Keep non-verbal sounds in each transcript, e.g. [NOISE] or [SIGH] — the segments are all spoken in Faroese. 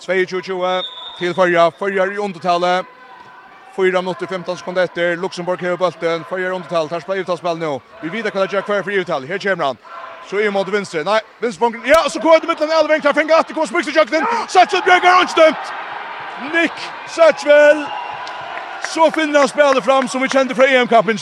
22-20 til Farja. Farja i undertallet. 4 minutter 15 sekunder etter. Luxemburg har bulten. Farja i undertallet. Her spiller utallspill nå. Vi vet kan det gjøre hver for utall. Her kommer han. Så i mot venstre. Nei, venstre. Ja, så går det midtland Elveng. Tar fingret etter. Kommer spikser kjøkken. Satchel Bjørger er unstømt. Nick Satchel. Så finner han spillet fram som vi kjente fra EM-kampen.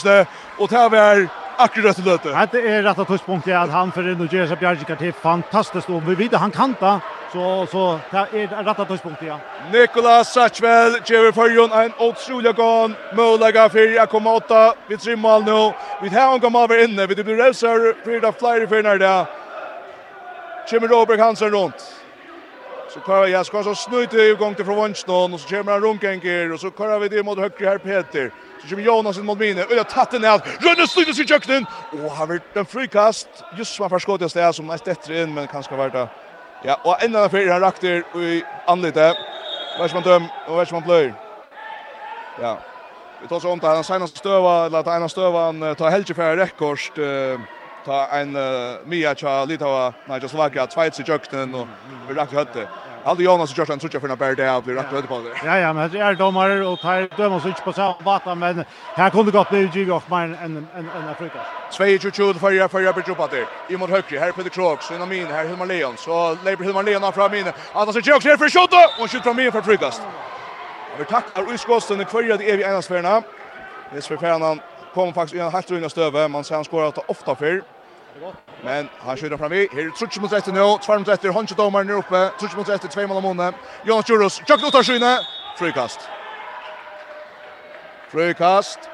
Og tar vi her akkurat løte. Det er rett og tidspunktet at han for inn og gjør seg bjergjekker til fantastisk. Og vi vet han kan ta Så så där är det rätta tidspunkt ja. Nicolas Sachvel ger för Jon en otrolig gång. Möjliga för att komma åtta vid tre mål nu. Vi har en gammal över inne. Vi blir rövsar för det flyger för när det. Jimmy Robert Hansen runt. Så kör jag ska så snut i gång till från vänster och så kommer han runkenker och så kör vi det mot höger här Peter. Så kommer Jonas in mot Mine. Och jag tatt den här. Rönne styrs i köknen. Och han vart en frikast. Just man förskott jag stäs som näst efter in men kanske vart det Ja, og enda den fyrir han rakter i anlite. Versman døm og Versman bløy. Ja. Vi tar så om det han senast støva, eller at en støva han tar helge fyrir rekkorst, ta en uh, mia tja Litava, nei, tja Slovakia, tveits i jøkten og vi rakter høtte. Aldo Jonas och Jordan Sucha för en bärde av blir rätt röd på det. Ja ja, men det är domare och tar dömer så inte på sig vata, men här kunde gått bli Gigo och mer en en en Afrika. 22 för jag för jag blir jobbat det. I mot högre här Peter Crox och min här Hilmar Leon så Leber Hilmar Leon fram in. Alltså så Jonas för skott och skjuter fram in för frukast. Vi tackar utskosten kvar det är vi ena sfärna. Det är sfärnan kommer faktiskt en halvt runda stöve. Man ser han skorar ofta för. Men han skjuter fram i. Her er trutsch mot retter nå. Tvarm mot retter. Håndkjøtt domar nere oppe. Trutsch mot retter. Tvei mål om månene. Jonas Juros. Tjøkken ut av skyene. Frykast. Frykast.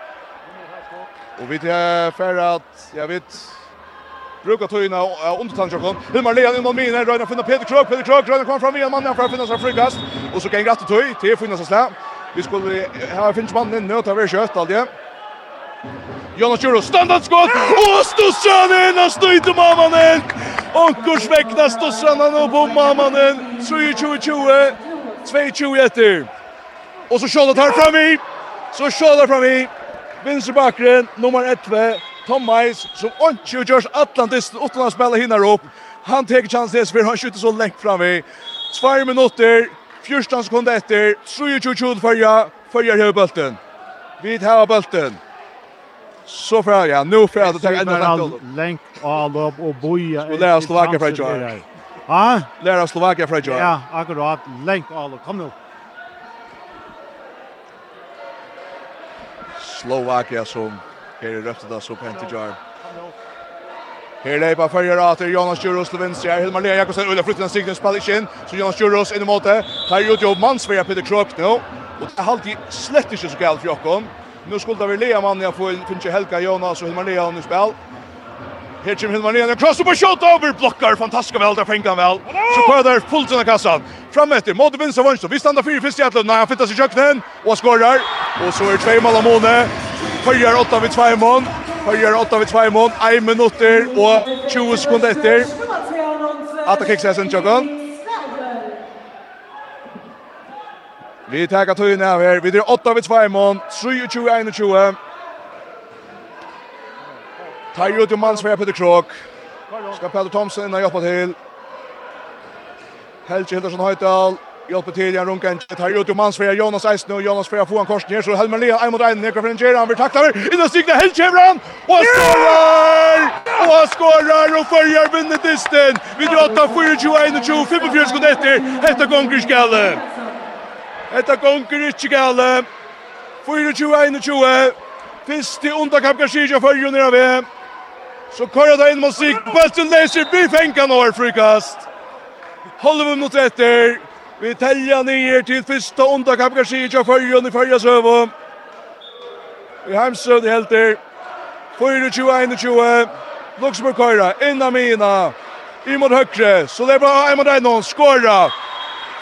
Og vi til fer at, jeg vet, brukar tøyna og undertan Tjøkken. Hilmar Lean innan mine. Røyner finner Peter Krog. Peter Krog. Røyner kommer fram igjen. Mannen fra finner seg frikast, Og så kan jeg gratte tøy til finner seg slag. Vi skulle, her finnes mannen inn nå. Det er veldig kjøtt aldri. Jonas Juro standardskott och Stossanen har styrt mammanen. Och kurs väckna Stossanen och på mammanen. 3-2-2, 2-2 efter. Och så kör det här fram i. Så kör det fram i. Vinsterbackren nummer 1 Tom Miles som inte görs Atlantis utan att spela hinner upp. Han tar chansen för han skjuter så långt fram i. 2 minuter. 14 sekunder efter. 3-20-20 förra. Förra högbulten. Vi tar bulten. Så får jag, nu får jag att ta en annan länk all upp och boja. och lära Slovakia för jag Ja, lära Slovakia för jag Ja, akkurat länk all upp. Kom nu. Slovakia som är i röftet där så pent i jar Her leipa fyrir at Jonas Juros til vinstri her. Hilmar Lea Jakobsen ulla flyttar sikten spall ikkje inn. Så Jonas Juros inn i måte. Her er jo Mansveia Peter Krok nå. Og det er alltid slett ikke så galt for Jakob. Nu skulle vi lea man jag får finns Helga Jonas och Hilmar Lea i spel. Här kommer Hilmar Lea, cross på shot över blockar fantastiska väl där fänkar väl. Så kör där fullt i kassan. Fram efter mot vänster vänster. Vi stannar fyra fyrst i Nej, Han fittar sig köknen och skorar. Och så är det två mål av Mone. Höjer åtta vid två mål. Höjer åtta vid två mål. 1 minuter och 20 sekunder efter. Atta kickar sen köknen. Vi tar att höja ner här. Vi drar 8 vid 2 mån. 23-21. Tar ut i mansfärg Peter Krok. Ska Peter Thomsen innan hjälpa till. Helge Hildarsson Høydal. Hjälper till Jan runken. Tar ut i mansfärg Jonas Eisen och Jonas Freja får en kors ner. Så Helmer Lea en mot en. Nekra för en tjej. Han vill tackla över. Innan stigna Helge Hevran. Och han skorar! Och han skorar och följer vinnetisten. Vi drar 8-4-21-25 sekunder efter. Hetta gånger skallen. Etta gonger ikkje gale. 24-21. Fyrste underkamp kan for fyrir nere ved. Så kører det inn mot sig. Bølten leser blir fenkan over frikast. Halvum mot etter. Vi telja nyer til fyrste underkamp kan for fyrir i fyrir søvo. Vi heimsøvn helt der. 24-21. Luxemburg kører. Inna mina. I mot høyre. Så det er bra. I mot Einon. Skåra.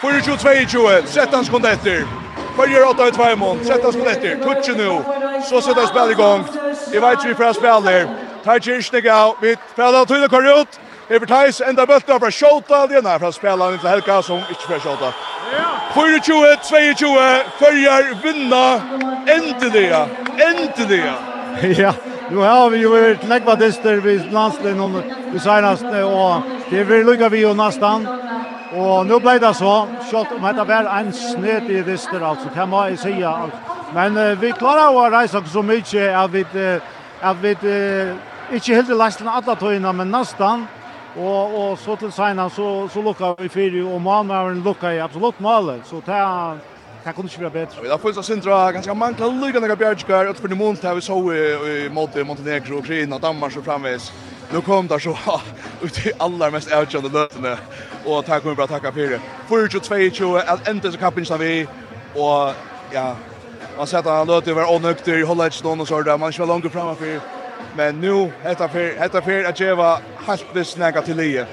4-22, 13 sekunder etter. Följer 8 ut 2 mån, 13 sekunder etter. Tutsi nu, så sätter spel igång. I vet vi för spel där. Tajir av, vi spelar av det kör ut. Ever Thais enda bulten fra Shota, det er nær fra spela til Helga som ikke fra Shota. 24, 22, følger vinna, endelig, endelig. [LAUGHS] Ja, nu har vi ju varit legva dyster vid landslinn om det seneste, og det er vi lukka vi jo nästan. Og nu ble det så, kjøtt om dette var en sned i dyster, altså, det må jeg si. Men uh, vi klarer å reise så mye at vi, uh, at vi uh, ikke helt i lasten alle tøyene, men nesten. Og, og så til senere så, så lukket vi fire, og malmøren lukket i absolutt malet. Så det er Det kunde inte bli bättre. Vi har fått oss Sintra, ganska mangla lika några bjärgskar, utifrån i mån där vi så i mot Montenegro, Ukraina, Danmark och framvis. Nu kom det så ut i allra mest avgörande lötene og takk kommer bra takka fyrir. 42-22, at enda så kappen vi, og ja, man sett han løte var onøkter i holdet stånd og sånn, man skal langt framme fyrir. Men nu, hetta fyrir, hetta fyrir at djeva halt visst nega til lige.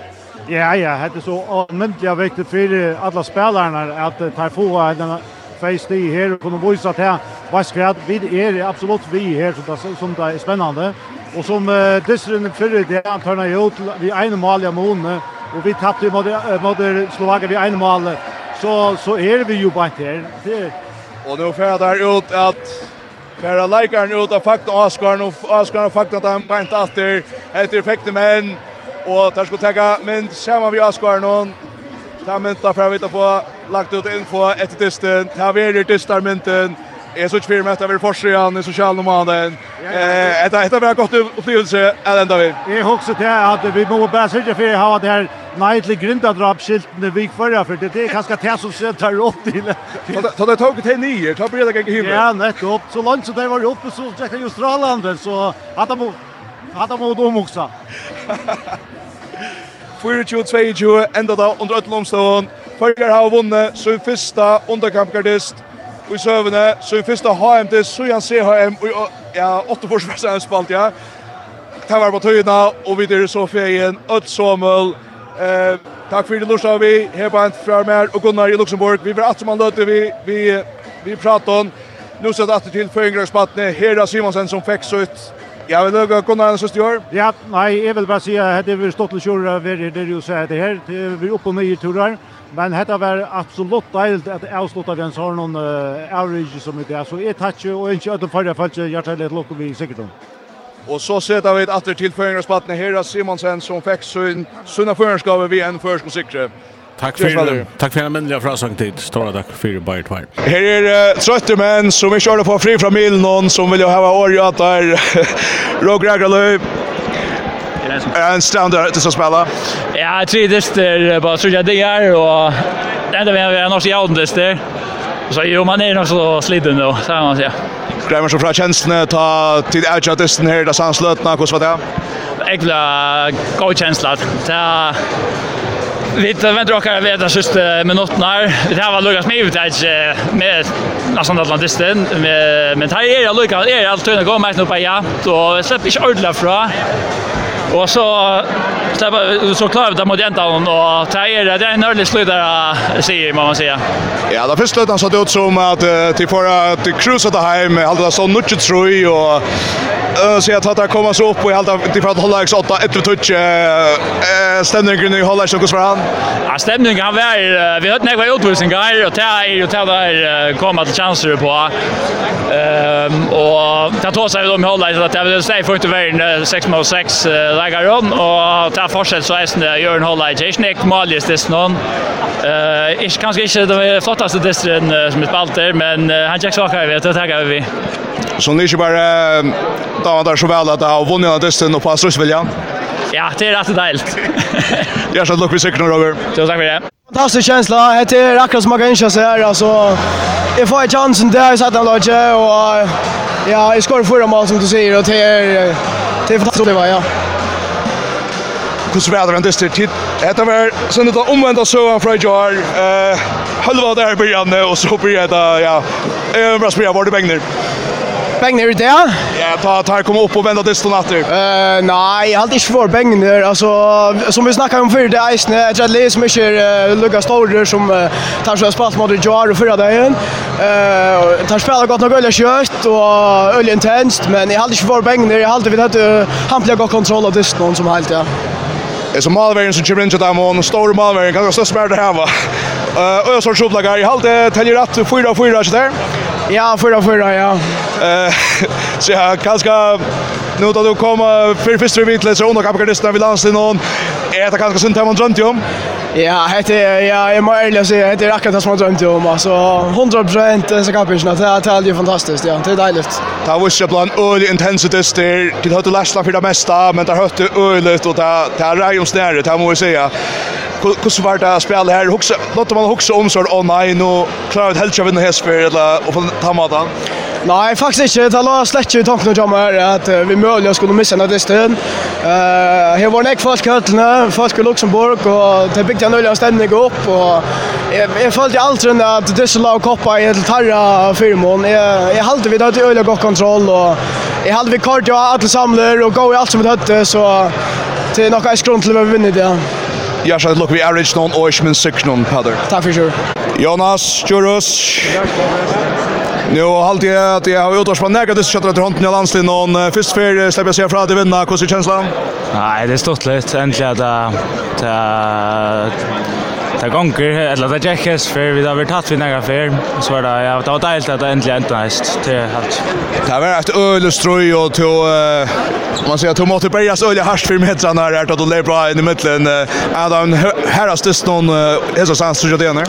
Ja, ja, hetta er så omyndelig viktig fyrir alla spelarna at tar få en face i her og kunne vise at her var skræt. Vi er absolut vi här som det, som det är spännande. Och som uh, distrin fyrir det, han tørna jo til vi mål i månene, och vi tappade mot, mot Slovakien vid en mål. Så, så är vi ju bara här. Det... Och nu färdar ut att Færa leikaren ut av fakta Oscar nu Oscar har fakta att han bænt efter ett effekt men och där ska ta mynd saman vi Oscar nu ta mynd da vi vita på, lagt ut info ett distan. ta verir dystar mynden, Jag så inte för mig vi jag vill forsa i socialnomaden. Det här var en gott upplevelse att ända vi. Jag har också till att vi måste bara sörja för att ha det här nightly grindadrapskilten vi förra för det är ganska det som ser tar upp till. Ta det tog till nio, ta breda gäng himmel. Ja, nettopp. Så långt så det var uppe så checkar ju Australien så att de att de då också. 4-2-2 enda da under ötlomstånd. Førgar har vunnet sin første underkampgardist i søvende, så i første HM til han CHM, og ja, 8 forsvarsene spalt, ja. Det var på tøyene, og vi dyrer så feien, Øtt Sommel, eh, takk for det lorsa vi, Hebant Frarmer og Gunnar i Luxemburg, vi vil at som han løte, vi, vi, vi prater om, Nå ser det til Føringragsbattene, Hera Simonsen som fikk så ut, Ja, vil du kunne ha en søst i år? Ja, nei, jeg vil bare si at det er stått til kjøret, vi er der jo så det her, vi er oppe og nye turer, Men detta var absolut deilt att avsluta den sånn någon uh, average som det är så är touch och inte att förra fallet jag hjertelig et lukk vi säkert. Och så setter vi et atter til förgångspatten her av Simonsen som fick sin sunna förgångsgave vid en förskotsikre. Tack för tack för en mänsklig frasång tid. Stora tack för Bayer Twine. Här är uh, trötta män som vi körde på fri från Milnon som vill ha orjat där. Roger Agalöv En stand där till att spela. Ja, tre det där bara så jag det är och ända vi har något i alden där. Så jo, man är nog så sliten då, så man säga. Grämmer så fra tjänsten ta till edge disten här där sans lötna hur var det? Jag vill gå känsla. Ta Vi väntar och kan veta sist minuten här. Det här var Lucas med ut där med nästan Atlantisten med men här är jag Lucas är allt tunna gå med nu på ja. Så släpp inte ordla fra. Och så släppa så klar där mot ändan och tajer det är en ödlig slut där säger man man säga. Ja, då först slutet så det ut som att till för att cruisa det hem hålla så mycket tror och så jag tar att komma så upp och hålla till för att hålla ex 8 ett touch eh stämningen i hålla sig kvar han. Ja, stämningen han var vi hade några utvisningar och tajer och där komma till chanser på. Ehm och ta tar sig de hålla så att det vill säga för inte vara 6 mot 6 lägger om och ta forskjell så eisen det gjør en holde ikke. Ikke nek malis dess noen. Uh, ikke, kanskje ikke den flottaste distren uh, som er spalter, men uh, han tjekk svakere vi, det takker vi. Så ni ikke bare da var det så vel at ha har vunnet av distren og på Astrusvilja? Ja, det er rett og deilt. [LAUGHS] Hjertelig lukk vi sikkert, Robert. Tusen takk for det. Fantastisk känsla. Det är akkurat som man kan inte säga här. Alltså, jag får chansen där i Satan Lodge och ja, jag skår förra mål som du säger och det är, det är fantastiskt det var, ja hur så väder det ställt hit. Det var sen det omvända så från Jar eh halva där början och så blir det ja eh vad spelar var det bängner. Bängner det? Ja, ta ta kom upp och vända det stod natter. Eh nej, jag hade inte för bängner alltså som vi snackade om för det isne, jag tror det är mycket lucka storer som tar så spalt mot Jar förra dagen. Eh tar spelar gott nog öliga kött och öliga intensivt men jag hade inte för bängner jag hade vi hade han plugga kontroll av det som helt ja är som malvägen som kommer in till dem och en stor malvägen kan stå smärta här va. [LAUGHS] Eh och så sjuplagar i halt täljer rätt 4 4 så där. Ja, 4 4 ja. Eh [LAUGHS] så jag kanske nu då du kommer för första vitlet så under kapitalisterna vid landslaget någon. Är det kanske synd att man drömt om? Ja, det är ja, jag måste ärligt säga det är akkurat det som jag drömde om alltså 100% så kan jag det är ju fantastiskt ja, det är deiligt. Det var ju bland öl intensitet där till hade läsla för det mesta men där hörte ölet och där där är ju snäret det måste jag säga. Hur var det att spela här? Huxa, låter man huxa om så online och klara ett helt vinna hästspel eller och på tamatan. Nei, faktisk ikke. Det har släckt ju tanken om uh, vi möjligen skulle missa den här testen. Uh, her var nek folk i høttene, folk i Luxemburg og det bygde en öliga stämning upp och jeg följde aldrig att det skulle lag koppa i et tarra firmon. jeg jag hade vid att öliga godt kontroll og jeg halte vi kort jag alle samler og gå i alt som vi høtte, så det er nok en skrund til vi vinner det. Ja, så att vi average noen, og ikke minst sikker noen, non Takk for sure. Jonas Jurus. Nu halt jag att jag har utårs på nära det skottet efter handen i landslin och först för släpper jag sig från att vinna. Hur ser känslan? Nej, det är stort lätt äntligen att det gonger, eller det jekkes, for vi har vært tatt vi nægge før, så var det, ja, det var deilt at det endelig enda heist til alt. Det var et øl og strøy, og til, man sier, til måtte berges øl og hardt for metrene her, at du lever bra inn i midtelen, Adam det en herrastist noen, er det sånn, synes jeg det er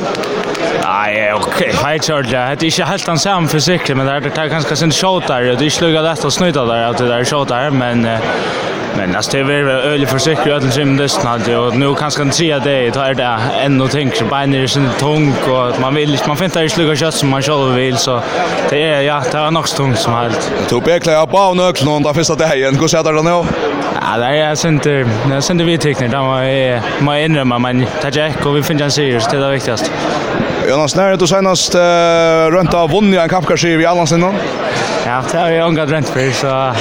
Nei, ok. Helt kjørt, ja. Det er ikke helt den samme fysikken, men det er kanskje sin shot og det er ikke lukket lett å snyta der, at det er shot men... Uh, Men alltså det är väl öle försäkra att det snart när och nu kanske kan se dag det tar det ännu tänker så bara när det syns tung och att man vill man fintar i sluga kött som man själv vill så det är ja det är nog tungt som helt. Du beklar på och nökl någon där första dagen. Hur ser det då nu? Ja, det är sent det är sent vi tekniker det var är man ändrar man det tar och vi finner en serie det är det viktigaste. Jonas Nær, du senast uh, rönt av vunni en kappkarskiv i allans innan? Ja, det har vi ångat rönt för, så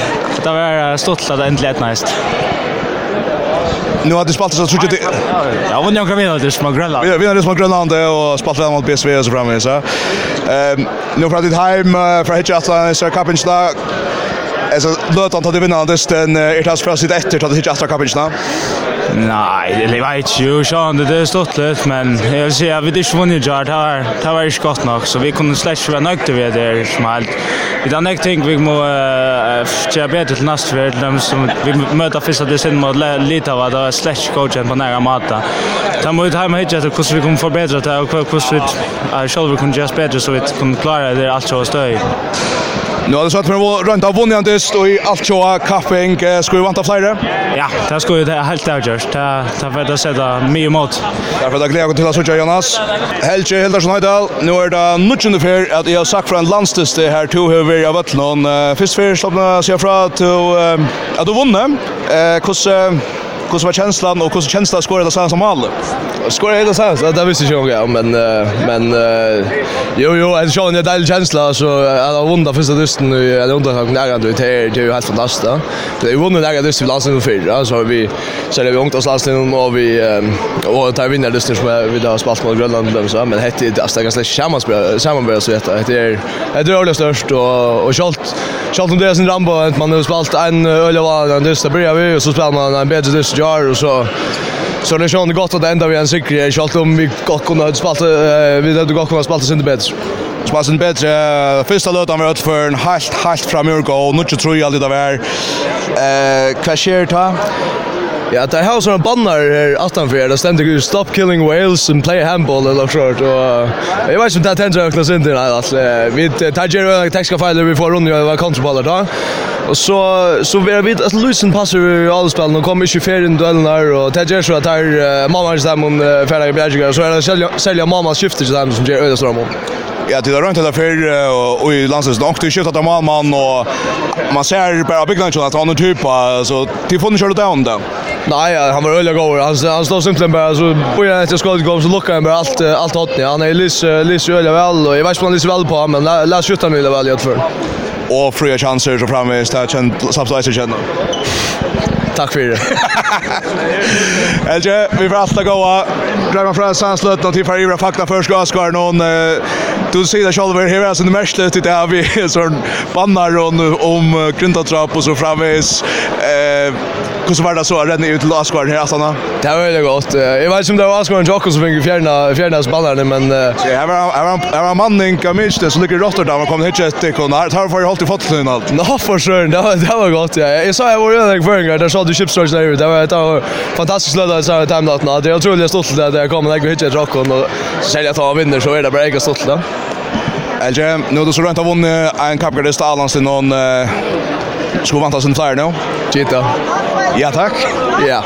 det var stolt att det äntligen är nice. Nu har du spalt så tror jag det. Ja, men jag kan vinna det små Grönland. Vi vinner det små Grönland och spaltar mot BSV och så framme så. Ehm, nu pratar det hem för hitcha så kapen. Alltså Lötan tar det vinnande Anders den är tas för sitt efter att det inte efter kapitna. Nej, det var inte ju så det är stort lätt men jag vill säga vi det svunne jar där. Det var ju skott nog så vi kunde slash vara nöjda med det som smalt. Vi där nästa ting vi må jag vet till nästa vecka dem som vi möter första sen mot lite vad det slash coachen på nära mata. Ta mot hem hit att hur vi kommer förbättra det och hur vi själva kan just bättre så vi kan klara det alltså stöj. Nu har det satt med runt av vunnit vunnjandist och i allt tjoa kapping ska vi vanta flera. Ja, det ska ju det helt där just. Det det för att sätta mig emot. Därför att glädje till att söka Jonas. Helge Hildarsson Heidal. Nu är det nutchen för att jag sagt från landstest det här två hur vi har varit någon Först för slappna sig fra att att du vunnit. Eh hur Hur var känslan och hur känns det att skåra det sen som mål? Skor det sen så det visste jag inte men men jo jo en sån där del känsla så alla vunnit första dusten i en underhållning där ändå det är ju helt fantastiskt. Det är vunnit där dusten last nu för alltså vi så det vi ångt oss last nu och vi och tar vinner dusten som vi då spelat mot Grönland så men hette det alltså ganska skämmas sammanbörd så heter det är det är det störst och och skalt skalt om det är sin rambo att man har spelat en öl och en dust där börjar vi och så spelar man en bättre dust jar och så Så det känns gott att ända vi en cykel Jag om vi gott kunde ha spalt vi hade gott kunna spalta sin bättre. Spalta en bättre. Första låten var ut för en halt halt framur gå och nu tror jag det var. Eh, kvar ta? Ja, det har som bannar här attan för det stämde ju stop killing whales and play handball eller så short och jag vet inte att det händer också inte alltså vi tar ju en taxiga file vi får runda över kontroller då. Och så så vi har vid att Lucen passar ju alla spel och kommer ju färden duellen där och det gör så att här mamma är där om färdiga bjärgar så är det sälja sälja mamma skiftar till dem som ger öde strömmar. Ja, det är runt där för och i landslagsdonk det skjuter att man man och man ser bara byggnaden att han är typ så till funnit kör det down där. Nej, han var öliga god. Han han står simpelt bara så på jag inte ska gå så lockar han bara allt allt åt ni. Han är lys lys öliga väl och jag vet på han väl på men läs skjuta nu väl jag för. Och fria chanser så framme så känd sabslice så. Tack för det. [LAUGHS] Elge, vi får alltid goa. Drömmer från sluta till Faribra Fakta först Gaskar någon du ser det själv här alltså det mest det där vi [LAUGHS] sån bannar om om grundatrapp och så framme är Eh, hur var det så att rädda ut till Asgård här såna? Det var väldigt gott. Jag vet inte om det var Asgård och Jocko som fick fjärna fjärna spannarna men jag var jag var mannen i Kamist så ligger Rotterdam och kom hit ett kon och tar för hållt i fotlön allt. Nå för sjön. Det var det var gott. Ja. Jag sa jag var ju där förringar där sa du chipstorage där. Det var ett av fantastiskt löda så här time natten. Det är otroligt stolt att jag kommer jag hit ett Jocko och sälja ta vinner så är det bara jag stolt då. Elge, nu då så rent av vunnit en kappgardist Alans till någon Skulle vant oss en flyer nå? Gitta. Ja, takk. Ja.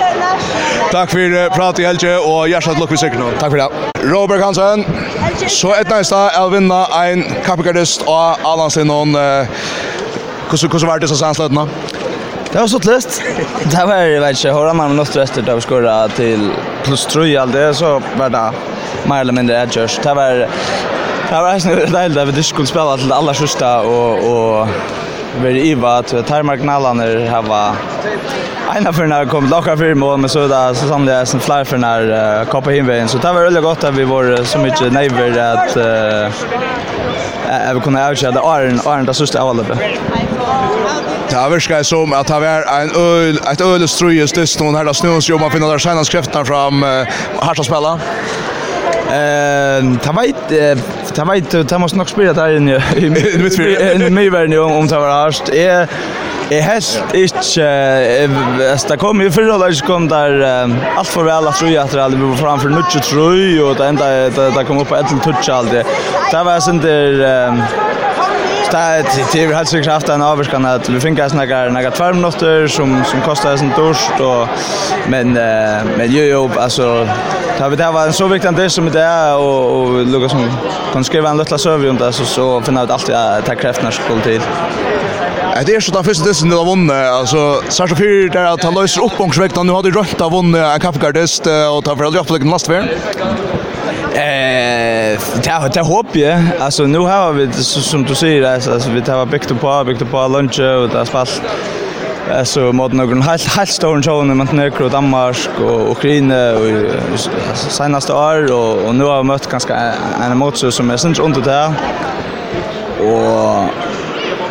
Takk for prat i Elge, og hjertelig lukk vi sikker nå. Takk for det. Robert Hansen, så et næste er å vinne en kappegardist av Alandslinnon. Hvordan var det som sansløtene? Det var så lätt. Det var jag vet inte hur man något väster där vi skora till plus 3 all det så var det mer eller mindre edgers. Det var Det var en det där vi skulle spela till alla sista och och veri iva at termarknalarna var Ena för när kom locka för mål men så där så samlade jag sen flyr för när uh, koppa hinvägen så det var väldigt gott att vi var så mycket neighbor att uh, vi kunde avskära det Arn Arn där sista av Det verkar som att det var en öl, ett öl ströjes dyst någon här där snön jobba man finner där senast skrifterna fram här ska spela. Ehm, ta veit, ta veit, ta måste nog spela där inne i mig världen om om ta var harst. Är är helt inte att det kom ju förra dagen kom där allt för väl att tror att det var framför nutch tror och det enda det kom upp på ett touch allt. Det var sen där det det har sig haft en avskan att vi fick nästan några några två minuter som som kostar en dusch och men men ju ju alltså tar vi det var en så viktig del som det är och och Lucas som kan skriva en liten server om det så så finna ut allt jag tar krafterna skulle till Det är så den första dysten de har vunnit. Alltså, särskilt för det att han löser upp omkring Nu har du rönt av vunnit en kaffegardist och tar för att dra upp lite lastfärd. Eh, det det hopp ju. Alltså nu har vi som du säger alltså vi tar byggt på byggt på lunch och det spalt alltså mot någon helt helt stor showen mot Norge och Danmark och Ukraina och senaste år och och nu har vi mött ganska en motståndare som är syns under där. Och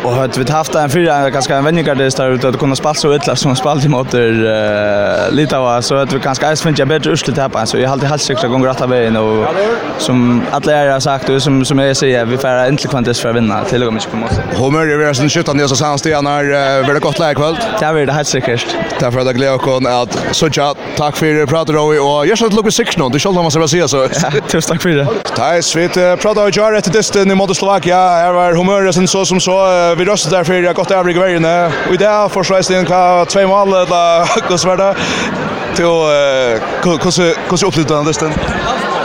Och hade vi haft en fyra ganska en vänjegardist där ute att kunna spalla så illa som spalt i mot eh Litauen så att vi kanske ens finns jag bättre urslut här på så jag har alltid halsigt gånger rätta vägen och som alla er har sagt och som som jag säger vi får äntligen kvantis för att vinna till och med på måste. Homer är väl sen skjutan det så sen sten här det gott läge kväll. Det är det helt säkert. Därför att jag glädjer kon att så tja tack för pratar och och jag ska lucka sex nu. Det skall man så säga så. Tusen tack för det. Tais vi pratar ju rätt till det i mot Slovakia. Här var humöret sen så som så vi röstar der for jeg gått av i vägen och i det er forsvarslinjen två tve mål, eller hvordan var det? till hur hur opplevde du den listen?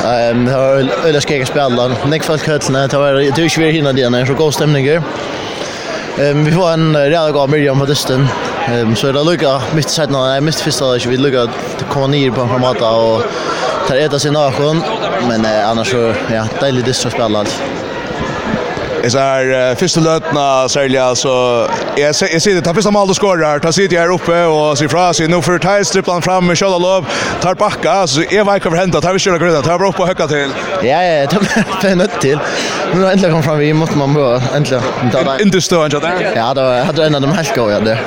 Ehm det var øyla skjeg spela. Nick folk høtsene, det var det är ju svårt hinna det när så god stemninger. Ehm vi får en rejäl god Miriam på dysten. Ehm så det lukka mitt sätt när jag mist första så vi lukka att komma ner på en format og tar äta sin nation Men eh, annars så, ja, deilig dyst att spela alt är så här första lötna sälja så jag ser jag ser det tar första mål och skorar tar sitt här uppe och ser fra sig nu för tar strippan fram med Shalom Love tar backa så är vad över hända tar vi köra gröda tar upp och höcka till ja ja det är nött till. Nu har äntligen kom fram vi måste man bara äntligen ta inte stå inte där ja då hade en av de helt goda det.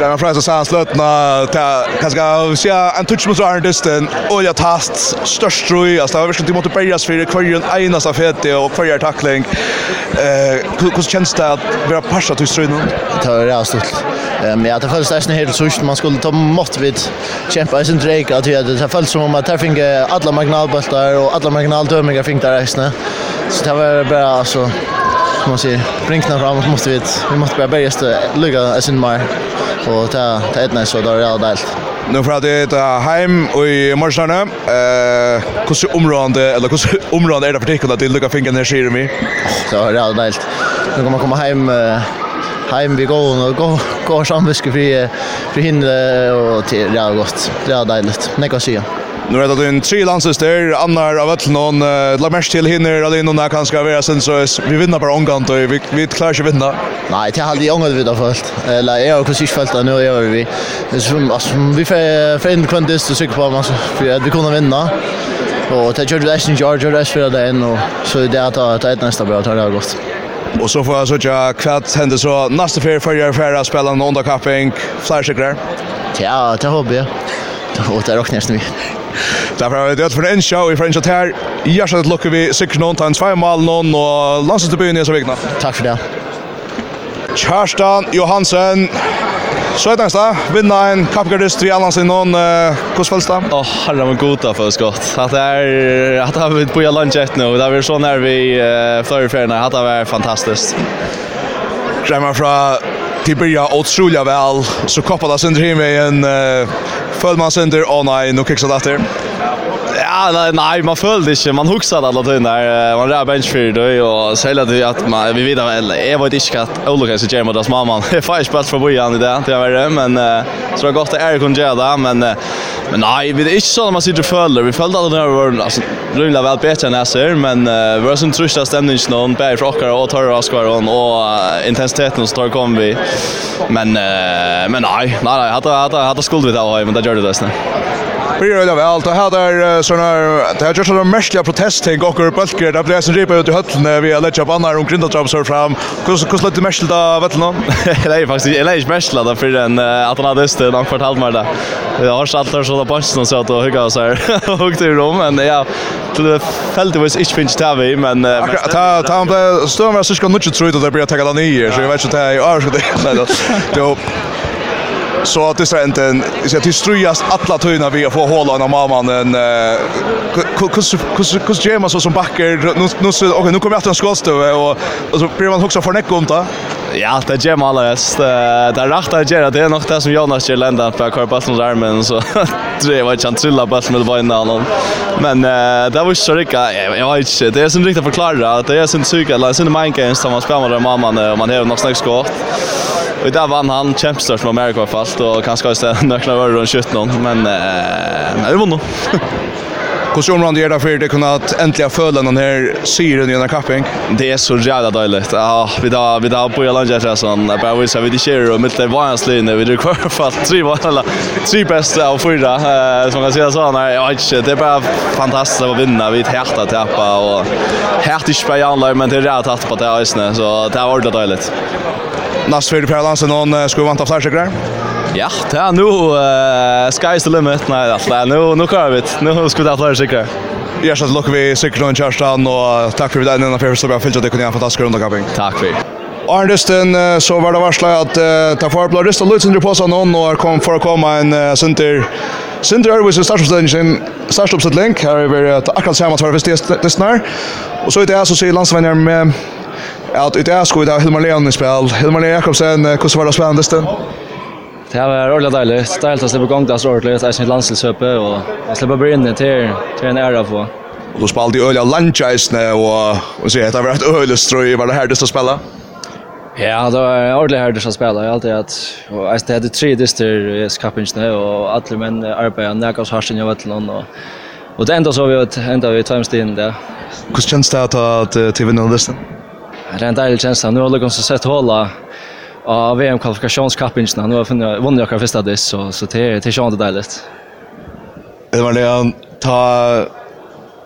Där man fräser så här slutna ta kanske se en touch mot Arne Arndisten och jag tast störst tror jag alltså verkligen mot Bergas för kvarjen ena stafett och kvarjer tackling eh hur känns det att vara passa till ströna? Det är rätt stort. Ehm ja, det följs nästan helt sjukt Man skulle ta mått vid kämpa i sin drake att det följs som om att här fick alla marginalbollar och alla marginaldömningar fick där resten. Så det var bara alltså som man säger, brinkna fram måste vi vi måste bara börja i sin mer och ta ta ett nästa så där är det allt. Nu för att det är hem och i Marsarna. Eh, hur område eller hur område är det för dig att det lucka finkan där ser vi. Så det är helt. Nu kommer komma hem hem vi går och går går samviske för för hinne och till det är gott. Det är deiligt. Nej, kan jag säga. Nu är det en tre landsister, annar av öll någon la mest till hinner eller någon kan ska vara sen så vi vinner bara omgång då vi vi klarar inte vinna. Nej, det har aldrig ångat vidare först. Eller jag har precis följt nu gör vi. Det som alltså vi får för en kvantist så cykel på man för att vi kunde vinna. Och det gör det sen George Rush för det än och så det att ta ett nästa bra tar det augusti. Och så får jag söka kvart händer så nästa för förra förra spelaren Onda Capping, flash Ja, det hoppas jag. Och det räknas nu. Därför har vi dött för en show i French Hotel. Hjärtat lucka vi sex någon tar en tvei mal noen, og landsdebuten er så vikna. Tack för det. Kjærstan Johansen, Så ett nästa, vinna en kappgardist vi annars innan eh det? Åh, herre men goda för skott. Att det är att har vi på lunch ett nu. Där vi så när vi förra förna hade det varit fantastiskt. Krämmer från Tiberia och Trulja väl så koppar det sönder hem en Følg sönder. Åh å oh, nei, nå kikser det etter. Ja, nej, nej, man följde inte. Man huxade alla tiden där. Man där bench för det och sälja det att man vi vidare väl. Jag vet inte att Olle så James deras mamma. Det är spalt för Bojan i det. Det är det, men så det har gått att Erik kunde göra det, men men nej, vi är inte så när man sitter följer. Vi följde alla där var alltså rulla väl bättre än jag ser, men vi har sån trösta stämning någon bär frockar och tar och kvar och intensiteten så tar kom vi. Men men nej, nej, hade hade hade skuld vi där men det gjorde det sen. Vi det väl allt här där såna det har gjort såna märkliga protester och går bulkar där blir sen ripa ut i höllen vi [LAUGHS] har lägga på om och grinda trappor fram. Kus kus lite märkligt av vet någon. Nej faktiskt eller är märkligt där för den att han hade just en kvart halvmar där. Jag har satt där så där bunchen så att hugga så här och till rum men ja det fällt det var inte finns där vi men ta ta han blev större så ska nog inte tro att det blir att ta den ner så jag vet inte det är jag ska det. [LAUGHS] Då så att det är inte en så att det strujas alla tyna vi får hålla en mamman en hur hur hur James så som backer nu nu så okej nu kommer jag att skåsta och och så blir man också för näck om det. Ja, det är James alls. Det är rätt att göra det är nog det som Jonas gör lända [LAUGHS] på där armen så det var inte han trilla på med vänner honom. Men det var så rika jag vet inte det är som riktigt förklara att det är sin psyka eller sin mindgames som man spelar med mamman och man har något snack skott. Och där vann han kämpstörst med America fast och kanske också några öre runt 17 men eh [LAUGHS] det var nog. Hur som gör det för det kunde att äntligen föla den här syren i den här kappen. Det är så jävla dåligt. Ja, vi då vi då på Jolanda efter sån bara vi så vi det kör och mitt i linje vi det kvar för tre var alla tre bästa och fyra eh som kan säga så nej jag inte det är bara fantastiskt att vinna vi ett hjärta tappa och härtigt spelar men det är rätt att på det är så det var ordentligt dåligt. Nästa för Per Lansen någon skulle vanta fler segrar. Ja, det är nu uh, sky's the limit. Nej, det är nu nu kör vi. Nu ska vi ta fler segrar. Jag ska lucka vi segrar och Kerstan och tack för det innan för så bra fyllt det kunde en fantastisk runda Tack för. Arndesten så var det varslat att uh, ta för blå rista Lutsen på sig någon och kom för att komma en uh, center Sindri Arvis i startopstilling, startopstilling, her er vi akkurat samme tvar hvis det er. Og så är det jeg som sier landsvenner med att det är skoj där Hilmar Leon i spel. Hilmar Leon Jakobsen, hur var det spännande stund? Det var roligt dejligt. Ställt att släppa igång det så ordentligt. Det är ett landslagshöpe och jag släpper bli in till, till en ära på. Och då spelade du öliga landchaisne och, och så heter det var ett öleströj. Var det du att spela? Ja, det var ordentligt härligt att spela. Jag alltid att och det hade tre dyster i skapingen och alla män arbetar näkas harsen jag vet någon och Och det enda så vi att ända vi timestiden där. Hur känns det att till vinnarlistan? Det er en deilig tjeneste. Nå har Lugan så sett hålla av VM-kvalifikationskappingen. Nu har jag vunnit åka första diss, så, så det är inte deiligt. Det var det han ta...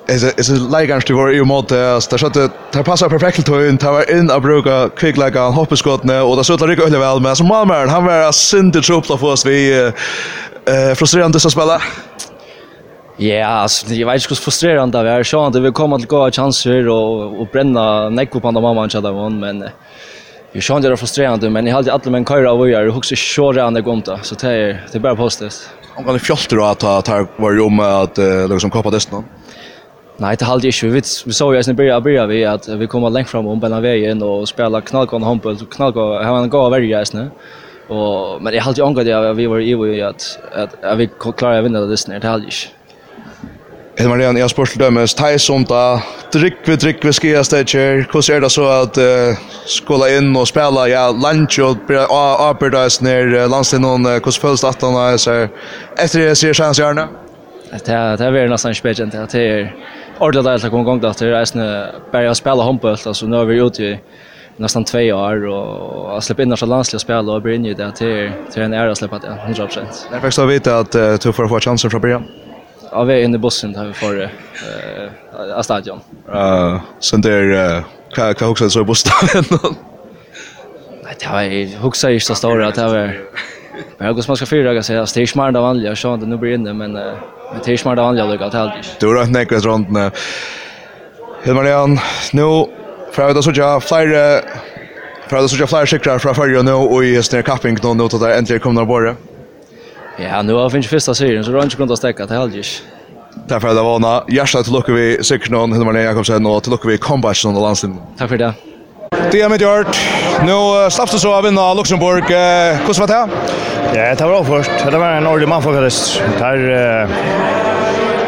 Jeg synes leikeren til vår i måte, altså, det skjøtte, det passet perfekt til in det var inn like bruke hoppeskott hoppeskottene, og det suttlet ikke øyelig vel, men som malmeren, han var sindig tropla få oss, vi eh frustrerende til å spille. Ja, alltså jag vet inte hur frustrerande det är. Så att vi kommer att gå chanser och och bränna näck på andra mamman så där men jag känner det frustrerande men jag hade alla men köra av och jag husar så där det går det så det är det är bara positivt. Om kan fjolter då att ta var ju om att liksom koppa desten. Nej, det hade ju vits. Vi såg ju sen börja börja vi att vi kommer långt fram om på vägen och spela knallkon handboll och knallkon han går varje nu. Och men jag hade ju angått jag vi var ju att att vi klarar vinna det där det hade ju. Helt Marian, jeg har spørt til dømes, teg som da, drikk vi, drikk vi, skia stegjer, hvordan er det så at uh, skola inn og spela, ja, lunch og arbeidais ned landstiden, hvordan føles det at han er, så etter det sier sjans gjerne? Det er veldig nesten ikke bedre det, er ordentlig deilig å komme gang da, det er eisne, bare å spela håndbølt, altså nå er vi ute i nästan två år och jag släpper in några landsliga spel och blir in i det till till en ära släppa det 100%. Därför så vet jag att du får få chansen från början av vägen inne i bussen där vi får eh av stadion. Eh sen där kan kan också så bussen. Nej, det var huxar ju så stora att det var Men jag går ska fyra dagar så är smart av vanliga och sånt nu blir inne men men smart av vanliga lucka till helt. Du har inte något runt nu. Hilmarian, nu för att så jag flyr för att så jag flyr cyklar från förr nu och i snär kapping då nu då äntligen kommer några. Ja, nu har finns första serien så det har inte kunnat stäcka till helgish. Tack för det Vana. Hjärtat till lucka vi Sikron, Hilmar Jakobsen och till lucka vi Kombatchen och Lansen. Tack för det. Det är med gjort. Nu slapp du så av vinna Luxemburg. Hur var det? Ja, det var bra först. Det var en ordentlig man faktiskt. Där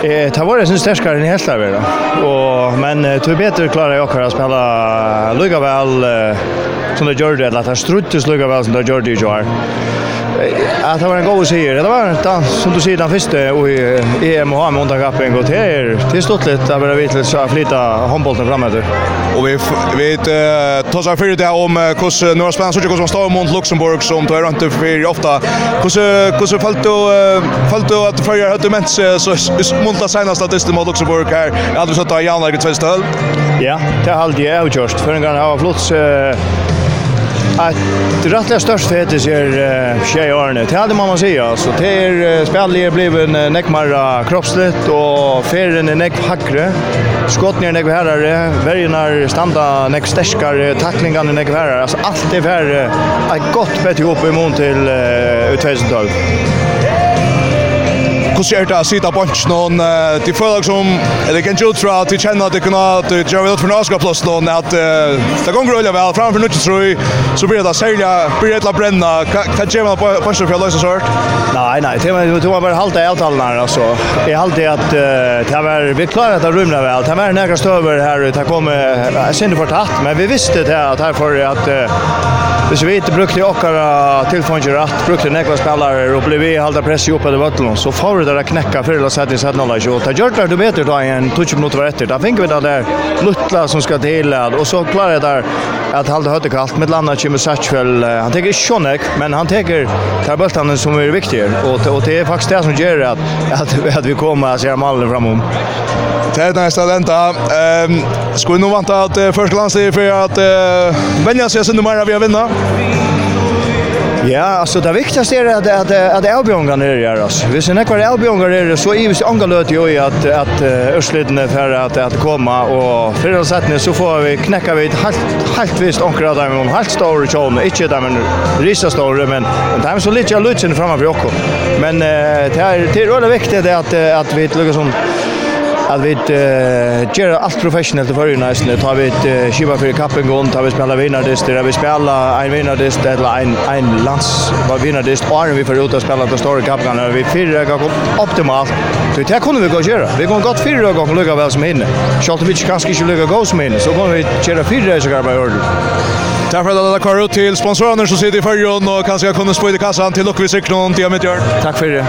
Eh, det var det syns stärskare än helt där Och men tur bättre klarar jag att spela lugga väl som det gjorde att han struttes lugga väl som det gjorde i. Ja, det var en god seger. Det var den, som du säger den första i EM og HM underkappen. Og det er, det är stort lite att bara vet litt, så jeg flytta handbollen framåt. Och Og vi vet, uh, tar seg för det om hur några spelare spennende, så ikke hvordan står mot Luxemburg, som du er rundt for hur Hvordan fallt du, fallt du att förra hade mens, så monta senast att det mot Luxemburg här. Jag hade satt att Jan Lager Tvestøl? Ja, det har alltid jag gjort. Førre gang jeg var flott, att det rättliga störst fetis är tjej årene. Det hade man att säga. Alltså, det är spelare blev en näckmarra kroppsligt och ferien är näck hackre. Skottningar är näck härare, värjarna standa näck stärskare, tacklingarna näck härare. Alltså allt är värre. Ett gott bättre ihop emot till uh, 2012 hur er det att sitta på noen, de føler som, eller kan ju tro att de känner att de kan att de gjør för några norska någon att det går grøyla vel, framfor nødt til så blir det sälja blir det att bränna kan gjør man på på för lösa sort nej nej det var det var bare halta av avtalen alltså är Jeg halte att det var, vi klarar att rumla väl det var nærkast här her, det kommer jeg synes tatt, men vi visste det här her att at, Hvis vi inte brukte åkara tillfångt rätt, brukte nekva spelare och blev vi halda press i uppe i vattnet, så får klarar det att knäcka för eller sätta i sätt 0-28. Gjort det du vet då en touch minuter var efter. Där fick vi det där Luttla som ska dela och så klarar det där att halda hötte kallt med landa Jimmy Satchwell. Han tänker Schonek men han tänker tar bollen som är viktig och och det är faktiskt det som gör att att, att vi kommer att se Malmö framom. Det är nästa lenta. Ehm skulle nog vänta att första landslaget för att vänja sig sen mer vi vinner. Ja, alltså det viktigaste är att att att Elbjongar är där alltså. Vi ser några Elbjongar är så i vis angalöt ju att att Örsliden för att att komma och för att sätta så får vi knäcka vi ett helt helt visst ankra där med en helt stor chans. Inte där men risa stor men det är så lite lutsen framför för oss. Men det är det är väldigt viktigt att att vi lyckas som att vi gör allt professionellt i ju nästan det har vi ett skiva för kappen går tar vi spelar vinnardist där vi spelar en vinnardist eller en en lands vad vinnardist. Är vi för ut att spela till stora kappen. Och vi fyra gånger optimalt. Så det kunde vi gå göra. Vi går gott fyra gånger lugga väl som inne skall vi inte kanske inte lugga gå som inne så går vi köra fyra så grabbar hör Tack för att alla kvar ut till sponsorerna som sitter i förgrund och kanske kunde spå i kassan till Lockvis Ekron, Diamantjörn. Tack för det.